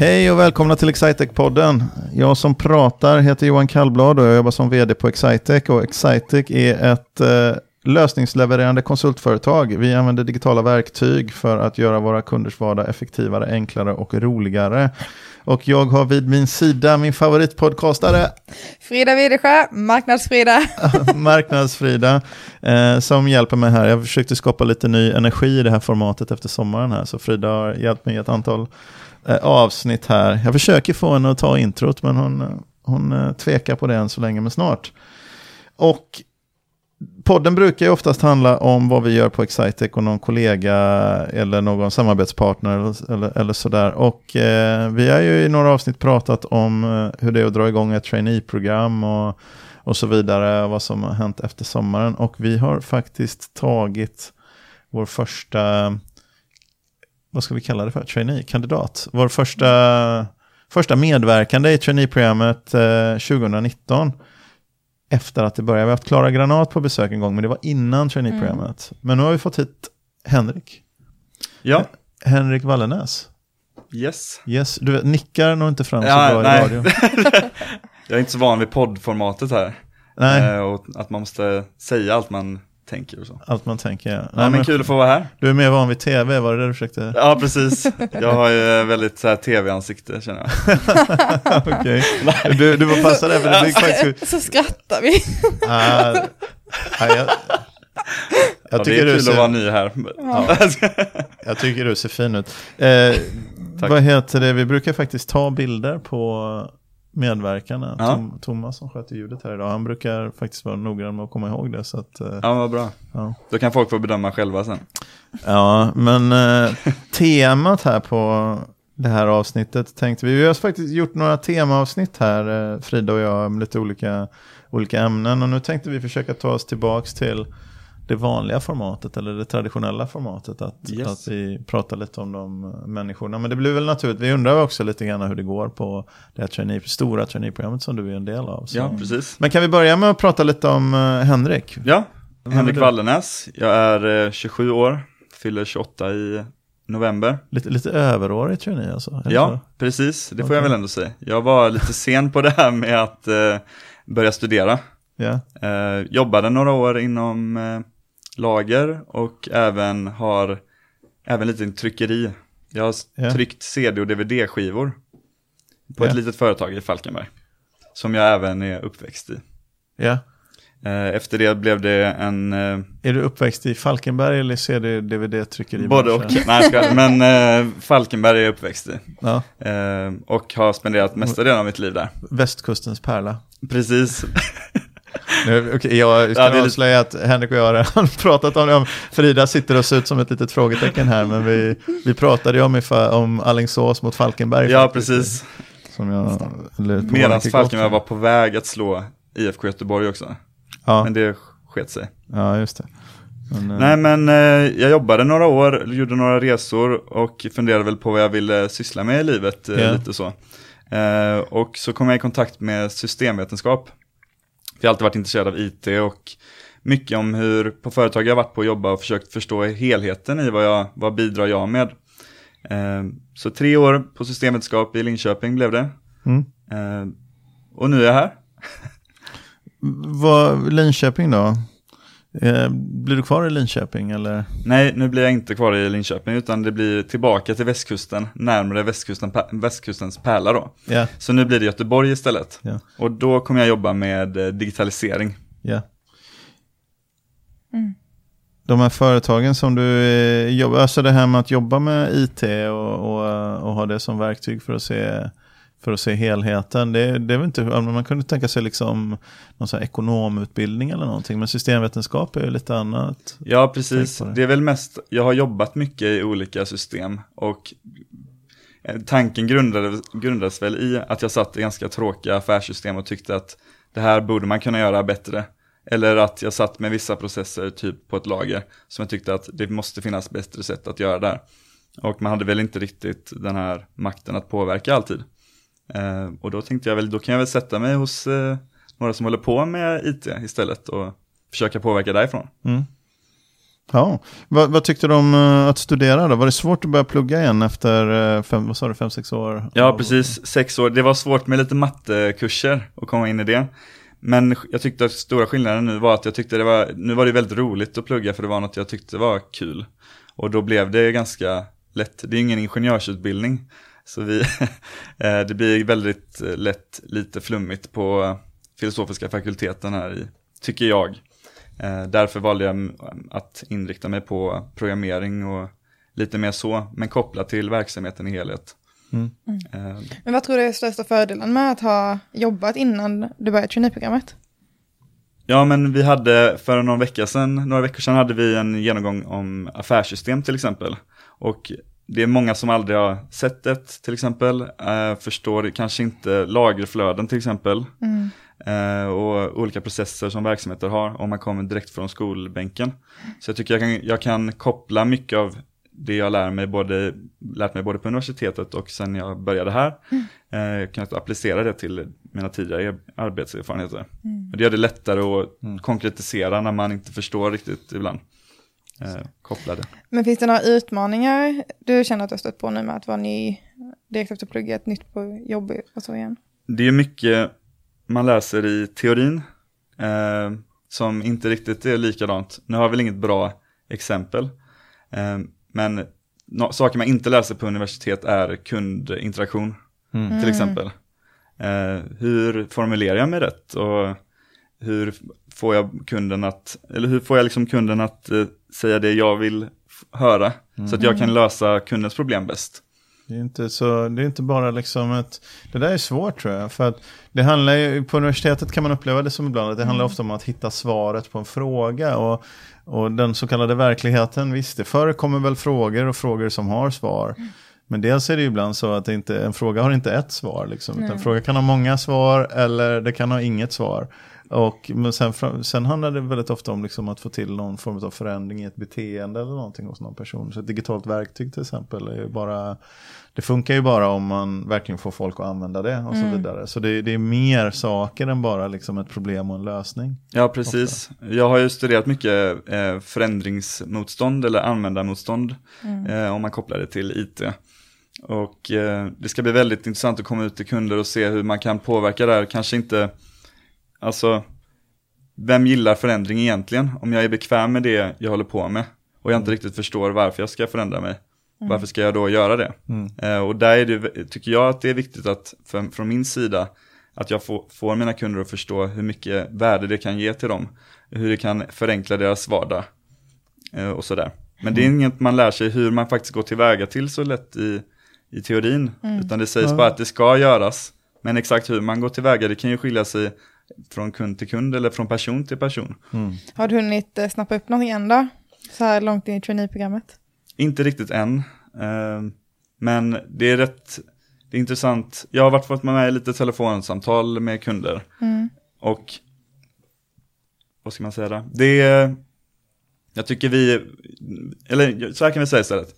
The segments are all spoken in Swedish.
Hej och välkomna till Excitec-podden. Jag som pratar heter Johan Kallblad och jag jobbar som vd på Excitec. Och Excitec är ett eh, lösningslevererande konsultföretag. Vi använder digitala verktyg för att göra våra kunders vardag effektivare, enklare och roligare. Och jag har vid min sida min favoritpodcastare. Frida Widesjö, Marknadsfrida. Marknadsfrida, eh, som hjälper mig här. Jag försökte skapa lite ny energi i det här formatet efter sommaren här. Så Frida har hjälpt mig i ett antal Eh, avsnitt här. Jag försöker få henne att ta introt, men hon, eh, hon eh, tvekar på det än så länge, men snart. Och podden brukar ju oftast handla om vad vi gör på Excitec och någon kollega eller någon samarbetspartner eller, eller, eller sådär. Och eh, vi har ju i några avsnitt pratat om eh, hur det är att dra igång ett trainee-program och, och så vidare, vad som har hänt efter sommaren. Och vi har faktiskt tagit vår första, vad ska vi kalla det för, trainee-kandidat. Vår första, första medverkande i trainee-programmet eh, 2019 efter att det började. Vi har haft Klara Granat på besök en gång, men det var innan traineeprogrammet. Mm. Men nu har vi fått hit Henrik. Ja. Henrik Wallenäs. Yes. Yes, du vet, nickar nog inte fram så ja, bra nej. i radio. jag är inte så van vid poddformatet här. Nej. Eh, och att man måste säga allt man tänker och så. Allt man tänker, ja. Nej, ja, men kul att få vara här. Du är mer van vid tv, var det det du försökte? Ja, precis. Jag har ju väldigt så här tv-ansikte känner jag. Okej. Okay. Du, du får passa dig för det blir faktiskt... Så skrattar vi. ah, jag, jag ja, tycker det är kul ser... att vara ny här. Ja. jag tycker du ser fin ut. Eh, vad heter det, vi brukar faktiskt ta bilder på medverkarna. Ja. Tom, Thomas som sköter ljudet här idag, han brukar faktiskt vara noggrann med att komma ihåg det. Så att, eh, ja, vad bra. Ja. Då kan folk få bedöma själva sen. Ja, men eh, temat här på det här avsnittet tänkte vi, vi har faktiskt gjort några temaavsnitt här, eh, Frida och jag, med lite olika, olika ämnen. Och nu tänkte vi försöka ta oss tillbaks till det vanliga formatet eller det traditionella formatet. Att, yes. att vi pratar lite om de människorna. Men det blir väl naturligt, vi undrar också lite grann hur det går på det här trainee, stora traineeprogrammet som du är en del av. Så. Ja, precis. Men kan vi börja med att prata lite om uh, Henrik? Ja, Henrik Wallenäs. Jag är uh, 27 år, fyller 28 i november. Lite, lite överårig trainee alltså? Ja, så? precis. Det får okay. jag väl ändå säga. Jag var lite sen på det här med att uh, börja studera. Yeah. jobbade några år inom lager och även har även lite tryckeri. Jag har ja. tryckt CD och DVD-skivor på ja. ett litet företag i Falkenberg. Som jag även är uppväxt i. Ja. Eh, efter det blev det en... Eh, är du uppväxt i Falkenberg eller CD, DVD, tryckeri? Både och. Nej, ska, men äh, Falkenberg är jag uppväxt i. Ja. Äh, och har spenderat mesta delen av mitt liv där. Västkustens pärla. Precis. Nu, okay, jag ska ja, avslöja att Henrik och jag har pratat om det. Frida sitter och ser ut som ett litet frågetecken här, men vi, vi pratade ju om, om Allingsås mot Falkenberg. Ja, faktiskt, precis. Som jag, Medan Falkenberg var på väg att slå IFK Göteborg också. Ja. Men det sket sig. Ja, just det. Men, eh, Nej men eh, jag jobbade några år, gjorde några resor och funderade väl på vad jag ville syssla med i livet. Eh, yeah. Lite så. Eh, och så kom jag i kontakt med systemvetenskap. Jag har alltid varit intresserad av IT och mycket om hur på företag jag varit på och jobba och försökt förstå helheten i vad, jag, vad bidrar jag med. Eh, så tre år på systemvetenskap i Linköping blev det. Mm. Eh, och nu är jag här. vad, Linköping då? Eh, blir du kvar i Linköping eller? Nej, nu blir jag inte kvar i Linköping utan det blir tillbaka till västkusten, närmare västkusten, västkustens pärla då. Yeah. Så nu blir det Göteborg istället. Yeah. Och då kommer jag jobba med eh, digitalisering. Yeah. Mm. De här företagen som du eh, jobbar, alltså det här med att jobba med IT och, och, och ha det som verktyg för att se för att se helheten. Det, det är inte, man kunde tänka sig liksom någon sån ekonomutbildning eller någonting, men systemvetenskap är ju lite annat. Ja, precis. Det. det. är väl mest, jag har jobbat mycket i olika system och eh, tanken grundades, grundades väl i att jag satt i ganska tråkiga affärssystem och tyckte att det här borde man kunna göra bättre. Eller att jag satt med vissa processer typ på ett lager som jag tyckte att det måste finnas bättre sätt att göra där. Och man hade väl inte riktigt den här makten att påverka alltid. Eh, och då tänkte jag väl, då kan jag väl sätta mig hos eh, några som håller på med IT istället och försöka påverka därifrån. Mm. Ja, vad, vad tyckte du om eh, att studera då? Var det svårt att börja plugga igen efter eh, fem, vad sa du, fem, sex år? Ja, precis. Sex år. Det var svårt med lite mattekurser att komma in i det. Men jag tyckte att stora skillnaden nu var att jag tyckte det var, nu var det väldigt roligt att plugga för det var något jag tyckte var kul. Och då blev det ganska lätt, det är ingen ingenjörsutbildning. Så vi, eh, det blir väldigt lätt lite flummigt på filosofiska fakulteten här i, tycker jag. Eh, därför valde jag att inrikta mig på programmering och lite mer så, men kopplat till verksamheten i helhet. Mm. Mm. Men vad tror du är största fördelen med att ha jobbat innan du började traineeprogrammet? Ja, men vi hade för någon vecka sedan, några veckor sedan hade vi en genomgång om affärssystem till exempel. Och det är många som aldrig har sett ett till exempel, äh, förstår kanske inte lagerflöden till exempel. Mm. Eh, och olika processer som verksamheter har om man kommer direkt från skolbänken. Så jag tycker jag kan, jag kan koppla mycket av det jag lär mig både, lärt mig både på universitetet och sen jag började här. Mm. Eh, kan applicera det till mina tidigare arbetserfarenheter. Mm. Och det gör det lättare att mm. konkretisera när man inte förstår riktigt ibland. Eh, kopplade. Men finns det några utmaningar du känner att du har stött på nu med att vara ny direkt efter plugget, nytt på jobb och så igen? Det är mycket man läser i teorin eh, som inte riktigt är likadant. Nu har jag väl inget bra exempel, eh, men no saker man inte läser på universitet är kundinteraktion mm. till exempel. Eh, hur formulerar jag mig rätt och hur får jag kunden att, eller hur får jag liksom kunden att eh, säga det jag vill höra mm. så att jag kan lösa kundens problem bäst. Det är inte, så, det är inte bara liksom ett... Det där är svårt tror jag. För att det handlar ju, på universitetet kan man uppleva det som ibland att det handlar mm. ofta om att hitta svaret på en fråga. Och, och den så kallade verkligheten, visst det förekommer väl frågor och frågor som har svar. Mm. Men dels är det ibland så att inte, en fråga har inte ett svar. Liksom, en fråga kan ha många svar eller det kan ha inget svar. Och, men sen, sen handlar det väldigt ofta om liksom att få till någon form av förändring i ett beteende eller någonting hos någon person. Så ett digitalt verktyg till exempel är ju bara det funkar ju bara om man verkligen får folk att använda det och så mm. vidare. Så det, det, är mer saker än bara liksom ett problem och en lösning. Ja, precis. Ofta. Jag har ju studerat mycket eh, förändringsmotstånd eller användarmotstånd mm. eh, om man kopplar det till IT. Och eh, det ska bli väldigt intressant att komma ut till kunder och se hur man kan påverka det här. Kanske inte, alltså, vem gillar förändring egentligen? Om jag är bekväm med det jag håller på med och jag inte mm. riktigt förstår varför jag ska förändra mig. Mm. Varför ska jag då göra det? Mm. Eh, och där är det, tycker jag att det är viktigt att för, från min sida att jag får, får mina kunder att förstå hur mycket värde det kan ge till dem. Hur det kan förenkla deras vardag eh, och sådär. Men det är mm. inget man lär sig hur man faktiskt går tillväga till så lätt i, i teorin. Mm. Utan det sägs bara att det ska göras. Men exakt hur man går tillväga det kan ju skilja sig från kund till kund eller från person till person. Mm. Har du hunnit eh, snappa upp någonting än då? Så här långt in i traineeprogrammet? Inte riktigt än. Ehm, men det är rätt det är intressant. Jag har varit fått med i lite telefonsamtal med kunder. Mm. Och vad ska man säga då? Det är, jag tycker vi, eller så här kan vi säga istället.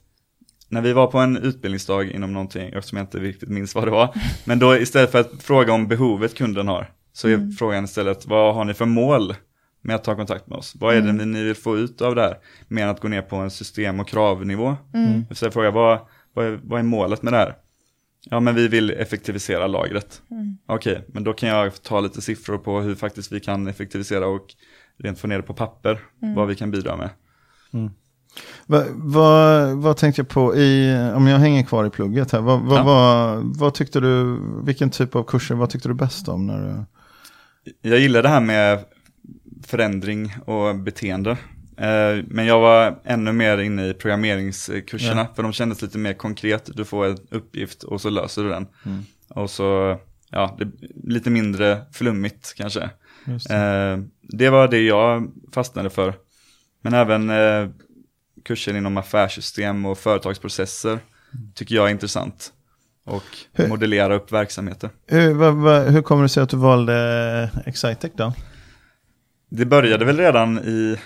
När vi var på en utbildningsdag inom någonting, eftersom jag inte riktigt minns vad det var. Men då istället för att fråga om behovet kunden har, så är mm. frågan istället, vad har ni för mål med att ta kontakt med oss. Vad är det mm. ni vill få ut av det här? Mer än att gå ner på en system och kravnivå. Mm. Så fråga, vad, vad, är, vad är målet med det här? Ja, men vi vill effektivisera lagret. Mm. Okej, okay, men då kan jag ta lite siffror på hur faktiskt vi kan effektivisera och rent få ner det på papper, mm. vad vi kan bidra med. Mm. Vad, vad, vad, tänkte jag på i, om jag hänger kvar i plugget här, vad, ja. vad, vad, tyckte du, vilken typ av kurser, vad tyckte du bäst om? när du... Jag gillar det här med förändring och beteende. Eh, men jag var ännu mer inne i programmeringskurserna, ja. för de kändes lite mer konkret. Du får en uppgift och så löser du den. Mm. Och så, ja, det lite mindre flummigt kanske. Det. Eh, det. var det jag fastnade för. Men även eh, kurser inom affärssystem och företagsprocesser mm. tycker jag är intressant. Och hur, modellera upp verksamheter. Hur, vad, vad, hur kommer det sig att du valde Excitec då? Det började väl redan i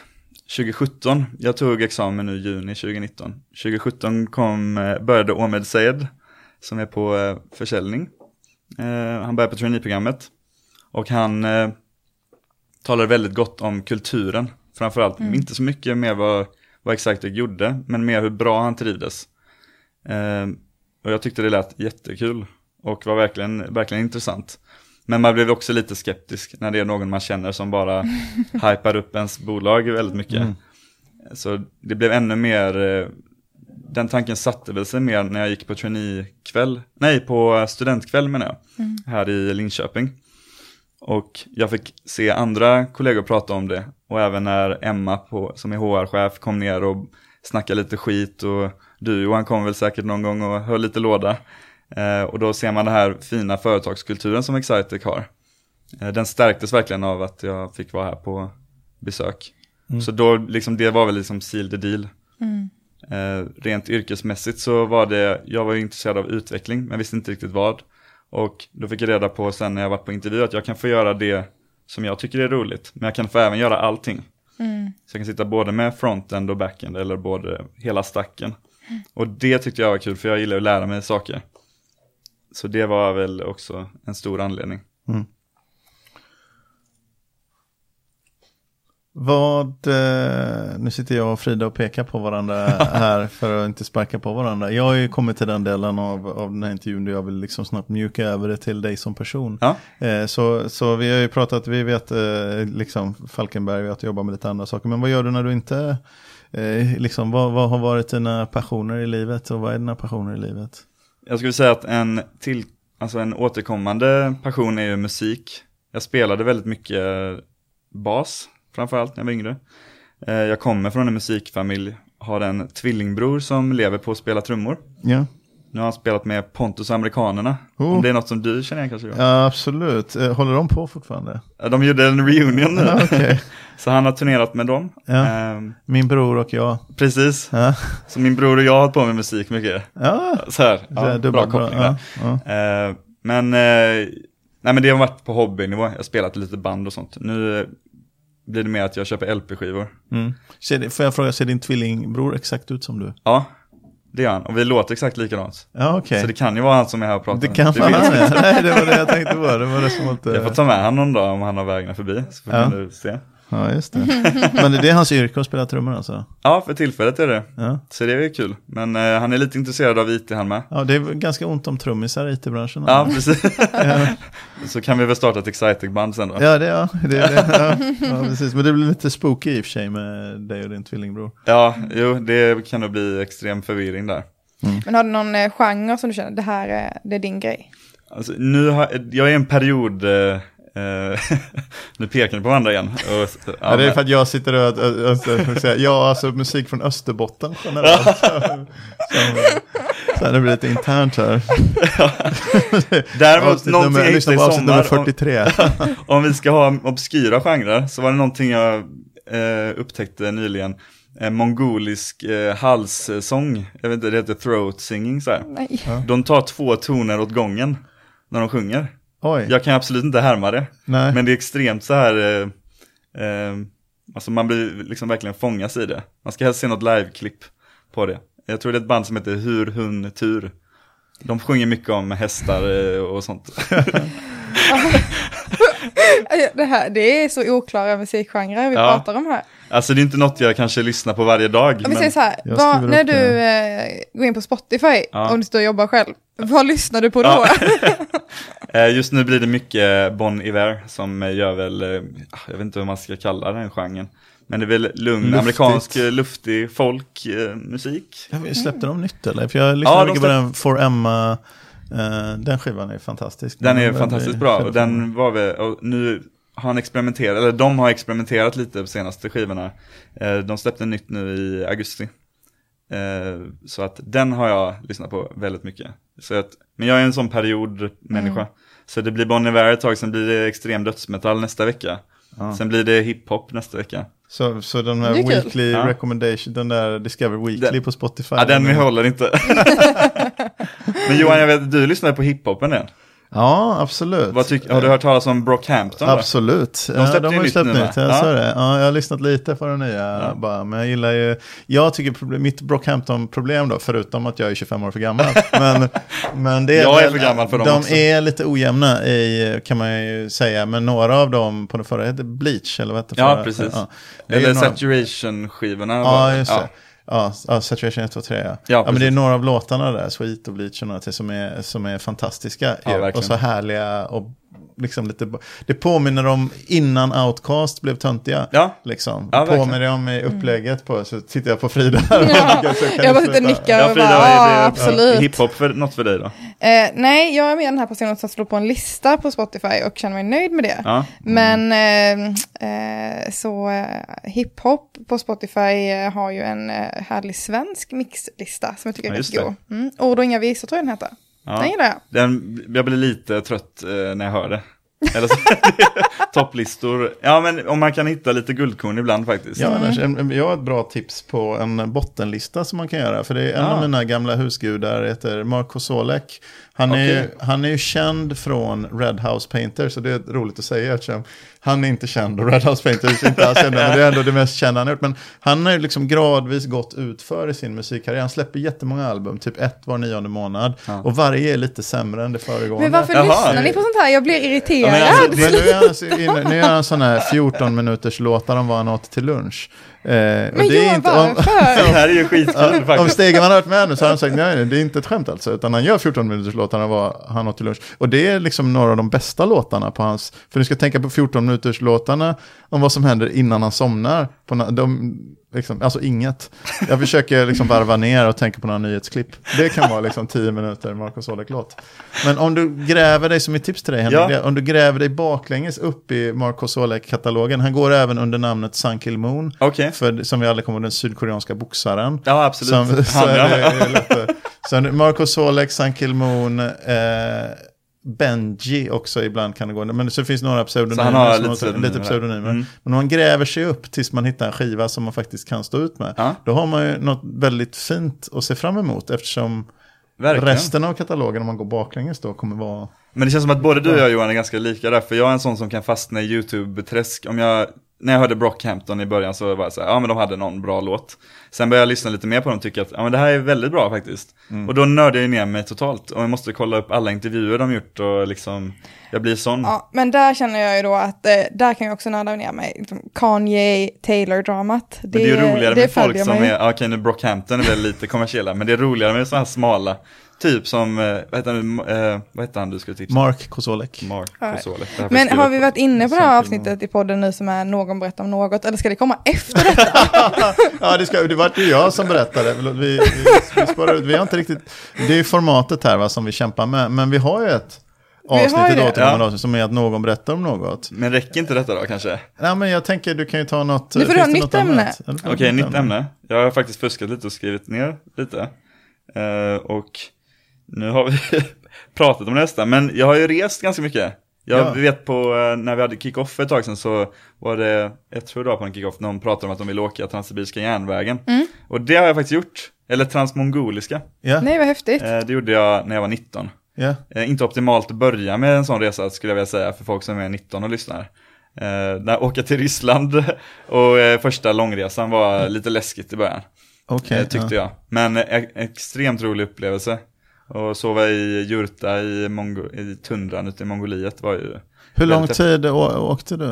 2017. Jag tog examen nu i juni 2019. 2017 kom, eh, började Omed Sayed som är på eh, försäljning. Eh, han började på traineeprogrammet och han talade väldigt gott om kulturen framförallt. Mm. Inte så mycket med vad, vad Excitec gjorde, men mer hur bra han trivdes. Och jag tyckte det lät jättekul och var verkligen, verkligen intressant. Men man blev också lite skeptisk när det är någon man känner som bara hypar upp ens bolag väldigt mycket. Mm. Så det blev ännu mer, eh, den tanken satte väl sig mer när jag gick på traineekväll, nej på studentkväll menar jag, här i Linköping. Och jag fick se andra kollegor prata om det och även när Emma på, som är HR-chef kom ner och snackade lite skit och du Johan kom väl säkert någon gång och höll lite låda. Eh, och då ser man den här fina företagskulturen som Excitec har. Eh, den stärktes verkligen av att jag fick vara här på besök. Så då, liksom, det var väl liksom seal the deal. Eh, rent yrkesmässigt så var det, jag var ju intresserad av utveckling men visste inte riktigt vad. Och då fick jag reda på sen när jag varit på intervju att jag kan få göra det som jag tycker är roligt. Men jag kan få även göra allting. Så jag kan sitta både med frontend och backend eller både hela stacken. Och det tyckte jag var kul för jag gillar att lära mig saker. Så det var väl också en stor anledning. Vad, eh, nu sitter jag och Frida och pekar på varandra här för att inte sparka på varandra. Jag har ju kommit till den delen av, av den här intervjun där jag vill liksom snabbt mjuka över det till dig som person. Ja. Eh, så, så vi har ju pratat, vi vet eh, liksom Falkenberg, vi har att jobba med lite andra saker. Men vad gör du när du inte, eh, liksom vad, vad har varit dina passioner i livet och vad är dina passioner i livet? Jag skulle säga att en, till, alltså en återkommande passion är ju musik. Jag spelade väldigt mycket bas, framförallt när jag var yngre. Eh, Jag kommer från en musikfamilj, har en tvillingbror som lever på att spela trummor. Ja, Nu har han spelat med Pontus och Amerikanerna. Oh. Om det är något som du känner igen kanske? Ja absolut. Eh, håller de på fortfarande? De gjorde en reunion nu. Ja, okej. Så han har turnerat med dem. Ja. Ehm, Min bror och jag. precis. Ja, Så min bror och jag har hållit på med musik mycket. ja. Så här, ja, bra koppling där. Ja, ja. Eh, men, eh, nej men det har varit på hobbynivå, jag har spelat lite band och sånt. Nu eh, blir det mer att jag köper LP-skivor. Mm. Får jag fråga, ser din tvillingbror exakt ut som du? Ja, det gör han. Och vi låter exakt likadant. Ja, okej. Så det kan ju vara han som är här och pratar. Det kan vara han är. Nej, det var det jag tänkte på. Det var det som inte... Jag får ta med någon dag om han har vägarna förbi. Så får Ja. se. Ja, just det. Men det är hans yrke att spela trummor alltså? Ja, för tillfället är det. Ja. Så det är kul. Men eh, han är lite intresserad av IT han med. ja, det är ganska ont om trummisar i IT-branschen. Ja, precis. Så kan vi väl starta ett Excitec-band sen då. Ja, det, ja, det, är det. Ja, ja, precis. Men det blir lite spooky i och för sig med dig och din tvillingbror. Ja, jo, det kan nog bli extrem förvirring där. Men har du någon eh, genre som du känner, det här är, det är din grej? Alltså, nu har, jag är en period, eh, eh, nu pekar ni på varandra igen. Och, ja, Ja, det är för att jag sitter och, och, och, och säger, ja, alltså musik från Österbotten generellt. Så, så, så det blir lite internt här. Däremot, någonting jag hittade på i avsnitt nummer sommar, 43. om, om vi ska ha obskyra genrer, så var det någonting jag eh, upptäckte nyligen. Eh, mongolisk eh, halssång, jag vet inte, det heter throat singing så här. Nej. De tar två toner åt gången när de sjunger. Oj, Jag kan absolut inte härma det, nej. men det är extremt så här, eh, eh, alltså man blir liksom verkligen fångas i det. Man ska helst se något liveklipp på det. Jag tror det är ett band som heter Hur Hun Tur. De sjunger mycket om hästar eh, och sånt. Det, här, det är så oklara musikgenrer vi Ja. pratar om här. Alltså det är inte något jag kanske lyssnar på varje dag. Om vi Men, säger så här, skriver när du eh, går in på Spotify, Ja. om du står och jobbar själv, vad lyssnar du på då? Eh, just nu blir det mycket Bon Iver som eh, gör väl, eh, jag vet inte vad man ska kalla den genren. Men det är väl lugn, Luftigt. amerikansk, eh, luftig folkmusik. Ja, Släppte de nytt eller? För jag lyssnade Ja, mycket på den For Emma. eh, den skivan är fantastisk. Den är väldigt fantastiskt bra och den var väl, och nu har han experimenterat, eller de har experimenterat lite på senaste skivorna. Eh, de släppte nytt nu i augusti. Eh, så att den har jag lyssnat på väldigt mycket. Så att, men jag är en sån periodmänniska. Så det blir Bon Iver ett tag, sen blir det extrem dödsmetall nästa vecka. Ja. Sen blir det hiphop nästa vecka. Så, så den här. Weekly Ja. Recommendation, den där Discover Weekly Den- på Spotify. Ja, den är- håller inte. men Johan, jag vet, du lyssnar på hiphopen än. Ja, absolut. Tyck, har du hört talas om Brockhampton? då? Absolut. De släppte ja, de har ju nytt släppt nytt. va? Jag, Ja. sa det. Ja, jag har lyssnat lite på det nya. Ja. Bara, men jag gillar ju, jag tycker problem, mitt Brockhampton-problem då, förutom att jag är 25 år för gammal. men, men det är Jag är för gammal för dem De också. är lite ojämna i, kan man ju säga, men några av dem på den förra hette Bleach, eller vad hette Ja, precis. Ja. Eller Saturation-skivorna. Ja, just det. Ja, ja, Saturation 1, 2, 3 ja. ja. men det är några av låtarna där, Sweet och Bleach och några till som är, som är fantastiska. Ja, och så härliga och liksom lite, det påminner om innan Outcast blev töntiga. Ja, Liksom. Ja, påminner om i upplägget på, så tittar jag på Frida Ja, så jag du bara sitter och nickar. ja och Frida, bara, är det absolut. hiphop för något för dig då? Eh, nej, jag är med den här personen som slår på en lista på Spotify och känner mig nöjd med det. Ja. Men eh, eh, så eh, hiphop på Spotify eh, har ju en eh, härlig svensk mixlista som jag tycker är Ja, rätt just god. Mm. Ord och inga visor tror jag den heter. Ja. Den gillar jag. Den, jag blir lite trött eh, när jag hör det. Eller så, topplistor. Ja, men om man kan hitta lite guldkorn ibland faktiskt. Ja, annars, en- jag har ett bra tips på en bottenlista som man kan göra. För det är en Ah. av mina gamla husgudar, heter Marco Solek. Han, är, ju- Okej. han är ju känd från Red House Painters, så det är roligt att säga eftersom han är inte känd och Red House Painters är inte alls kända, men det är ändå det mest kända han har gjort. Men han har ju liksom gradvis gått utför i sin musikkarriär. Han släpper jättemånga album, typ ett var nionde månad. Ja. Och varje är lite sämre än det föregående. Men varför Jaha. lyssnar ni på sånt här? Jag blir irriterad. Men alltså, Men nu är han, så inne- nu är han sån här 14 minuters låtar om vad han åt till lunch. Eh, och Men det är inte, om, Det varför? här är ju skitkul om. Stegeman har varit med nu så har han sagt nej, det är inte ett skämt alltså. Utan han gör 14 minuters låtarna vad han åt till lunch. Och det är liksom några av de bästa låtarna på hans, för du ska tänka på 14 minuters låtarna om vad som händer innan han somnar. På, de, liksom, alltså inget. Jag försöker liksom varva ner och tänka på några nyhetsklipp. Det kan vara liksom 10 minuter Marcus Solek-låt. Men om du gräver dig, som ett tips till dig Henrik, Ja. om du gräver dig baklänges upp i Marcus Solek-katalogen, han går även under namnet Sun Kill Moon. Okej. För, som vi alla kommer ihåg, den sydkoreanska boxaren. Ja, absolut. Som, så är det, är det så Marco Solek, San Kilmoon, eh, Benji också ibland kan det gå. Men så finns några pseudonymer. Så han har lite pseudonymer lite pseudonymer. Mm. Men om man gräver sig upp tills man hittar en skiva som man faktiskt kan stå ut med. Ja. Då har man ju något väldigt fint att se fram emot. Eftersom Verkligen. resten av katalogen, om man går baklänges då, kommer vara... Men det känns som att både du och jag Johan är ganska lika där, för jag är en sån som kan fastna i YouTube-träsk. Om jag, när jag hörde Brockhampton i början så var jag så här, ja men de hade någon bra låt. Sen började jag lyssna lite mer på dem och tycka att, ja men det här är väldigt bra faktiskt. Mm. Och då nördade jag ner mig totalt, och jag måste kolla upp alla intervjuer de gjort och liksom, jag blir sån. Ja, men där känner jag ju då att eh, där kan jag också nörda ner mig. Liksom Kanye, Taylor-dramat. Men det är ju roligare med folk som är, okej nu Brockhampton är väl lite kommersiella, men det är roligare med sådana här smala, typ som, eh, vad heter han, eh, vad heter han du skulle tipsa? Mark Kosolek. Mark. Kosolek. Men har vi varit inne på det här avsnittet i podden nu som är någon berättar om något, eller ska det komma efter detta? ja, det, ska, det var ju jag som berättade. Vi, vi, vi, sparar, ut- vi har inte riktigt... Det är ju formatet här va, som vi kämpar med. Men vi har ju ett avsnitt idag till Ja. som är att någon berättar om något. Men räcker inte detta då kanske? Nej, men jag tänker du kan ju ta något... Nu får du ha nytt ämne. Okej, nytt nytt ämne. Jag har faktiskt fuskat lite och skrivit ner lite. Eh, och nu har vi pratat om nästa, men jag har ju rest ganska mycket. Jag Ja. vet på, eh, när vi hade kick-off ett tag sedan så var det, jag tror det var på en kick-off, någon pratade om att de vill åka Transsibiriska järnvägen. Mm. Och det har jag faktiskt gjort. Eller Transmongoliska. Ja, Nej, vad häftigt. Eh, det gjorde jag när jag var 19. ja. Eh, inte optimalt att börja med en sån resa skulle jag vilja säga för folk som är 19 och lyssnar. När åka till Ryssland och första långresan var lite läskigt i början. Eh, tyckte ja. jag. Men extremt rolig upplevelse. Och sova i jurta i, Mongo- i tundran ute i Mongoliet var ju... Hur lång tid åkte du?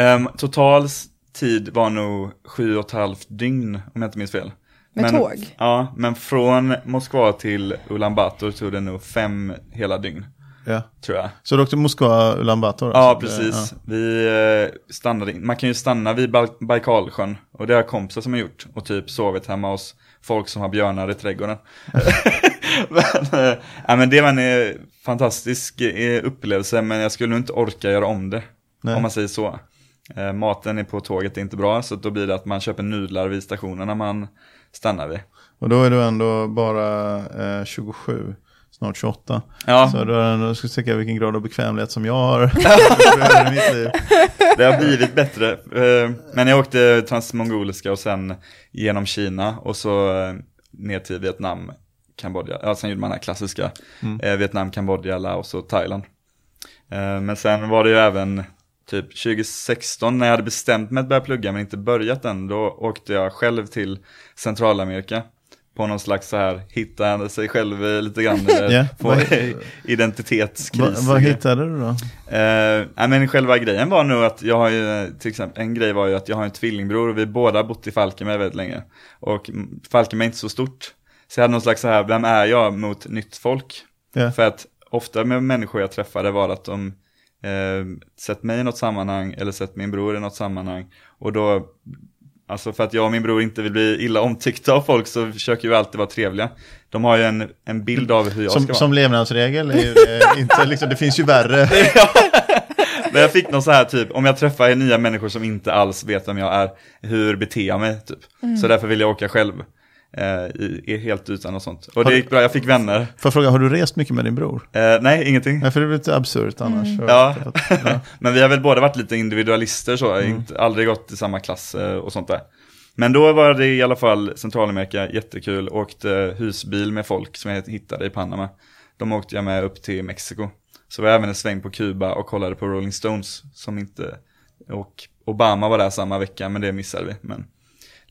Um, total s- tid var nog sju och ett halvt dygn om jag inte minns fel. Med men, tåg? Ja, men från Moskva till Ulan Bator tog det nog fem hela dygn, Ja. tror jag. Så du åkte Moskva, Ulan Bator? Ja, alltså? Det- precis. Vi eh, stannade in. Man kan ju stanna vid Baikalsjön och det har kompisar som har gjort och typ sovit hemma hos folk som har björnar i trädgården. men, ja, men det var en eh, fantastisk eh, upplevelse men jag skulle inte orka göra om det. Nej. Om man säger så. Eh, maten är på tåget är inte bra så då blir det att man köper nudlar vid stationen när man stannar vid. Och då är du ändå bara eh, 27, snart 28. Ja, Så du har ändå, jag ska se vilken grad av bekvämlighet som jag har i mitt liv. det har blivit bättre. Eh, Men jag åkte transmongoliska och sen genom Kina och så eh, ner till Vietnam Kambodja. Ja, sen gjorde man den här klassiska eh, Vietnam, Kambodja, Laos och Thailand. Men sen var det ju även typ 2016 när jag hade bestämt mig att börja plugga men inte börjat än. Då åkte jag själv till Centralamerika på någon slags så här, hitta sig själv lite grann, Ja, få identitetskris. Va, vad hittade du då? Eh, nej, men själva grejen var nog att jag har ju, till exempel, en grej var ju att jag har en tvillingbror och vi båda har bott i Falkenberg väldigt länge. Och Falkenberg är inte så stort. Så jag hade någon slags så här, vem är jag mot nytt folk? Ja. För att ofta med människor jag träffade var att de eh, sett mig i något sammanhang eller sett min bror i något sammanhang. Och då, alltså för att jag och min bror inte vill bli illa omtyckta av folk så försöker vi alltid vara trevliga. De har ju en, en bild av hur jag ska Som, vara. som levnadsregel är ju det inte liksom, det finns ju värre. Men jag fick någon så här typ, om jag träffar nya människor som inte alls vet vem jag är, hur beter jag mig typ. Så därför vill jag åka själv. Eh, i, i, helt utan och sånt. Och Har det gick bra, jag fick vänner. Får jag fråga, har du rest mycket med din bror? Eh, nej, ingenting. Nej, för det blir lite absurt annars. Ja. Ja. Men vi har väl båda varit lite individualister så, inte, aldrig gått i samma klass eh, och sånt där. Men då var det i alla fall Centralamerika, jättekul, åkte husbil med folk som jag hittade i Panama. De åkte jag med upp till Mexiko. Så var jag även en sväng på Kuba och kollade på Rolling Stones som inte, och Obama var där samma vecka men det missade vi. Men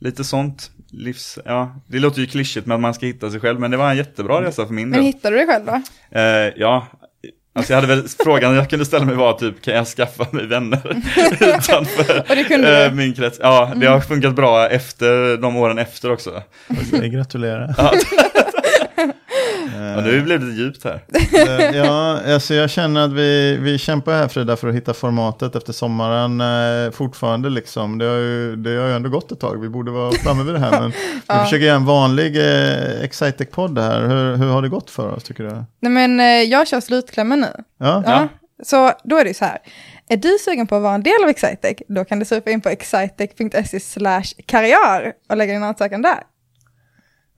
lite sånt, livs, ja, det låter ju klyschigt med att man ska hitta sig själv men det var en jättebra resa för min Men del. hittade du dig själv då? Eh, ja, alltså jag hade väl, frågan jag kunde ställa mig var typ, kan jag skaffa mig vänner utanför Och det kunde eh, du? min krets? Ja, det har funkat bra efter, de åren efter också. Okej, gratulerar. Ja, nu blev det djupt här. Eh, ja, alltså jag känner att vi, vi kämpar här Frida för att hitta formatet efter sommaren eh, fortfarande liksom. Det har, ju, det har ju ändå gått ett tag, vi borde vara framme vid det här. Men vi försöker göra en vanlig eh, Excitec-podd här. Hur, hur har det gått för oss tycker du? Nej men eh, jag kör slutklämmen nu. Ja, Ja. Så då är det ju så här. Är du sugen på att vara en del av Excitec? Då kan du surfa in på excitec.se slash karriär och lägga din ansökan där.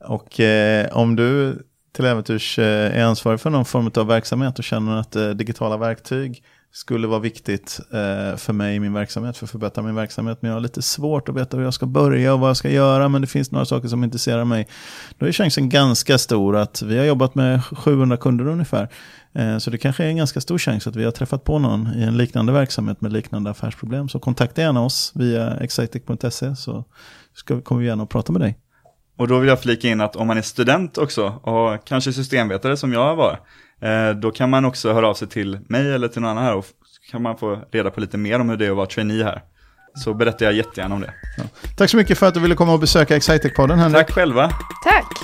och eh, om du till äventyrs eh, är ansvarig för någon form av verksamhet och känner att eh, digitala verktyg skulle vara viktigt eh, för mig i min verksamhet, för att förbättra min verksamhet, men jag har lite svårt att veta hur jag ska börja och vad jag ska göra, men det finns några saker som intresserar mig. Då är chansen ganska stor att vi har jobbat med 700 kunder ungefär, så det kanske är en ganska stor chans att vi har träffat på någon i en liknande verksamhet med liknande affärsproblem. Så kontakta gärna oss via excitec.se så ska, kommer vi gärna att prata med dig. Och då vill jag flika in att om man är student också och kanske systemvetare som jag var, eh, då kan man också höra av sig till mig eller till någon annan här och kan man få reda på lite mer om hur det är att vara trainee här. Så berättar jag jättegärna om det. Tack så mycket för att du ville komma och besöka Excitec-podden Henrik. Tack själva! Tack!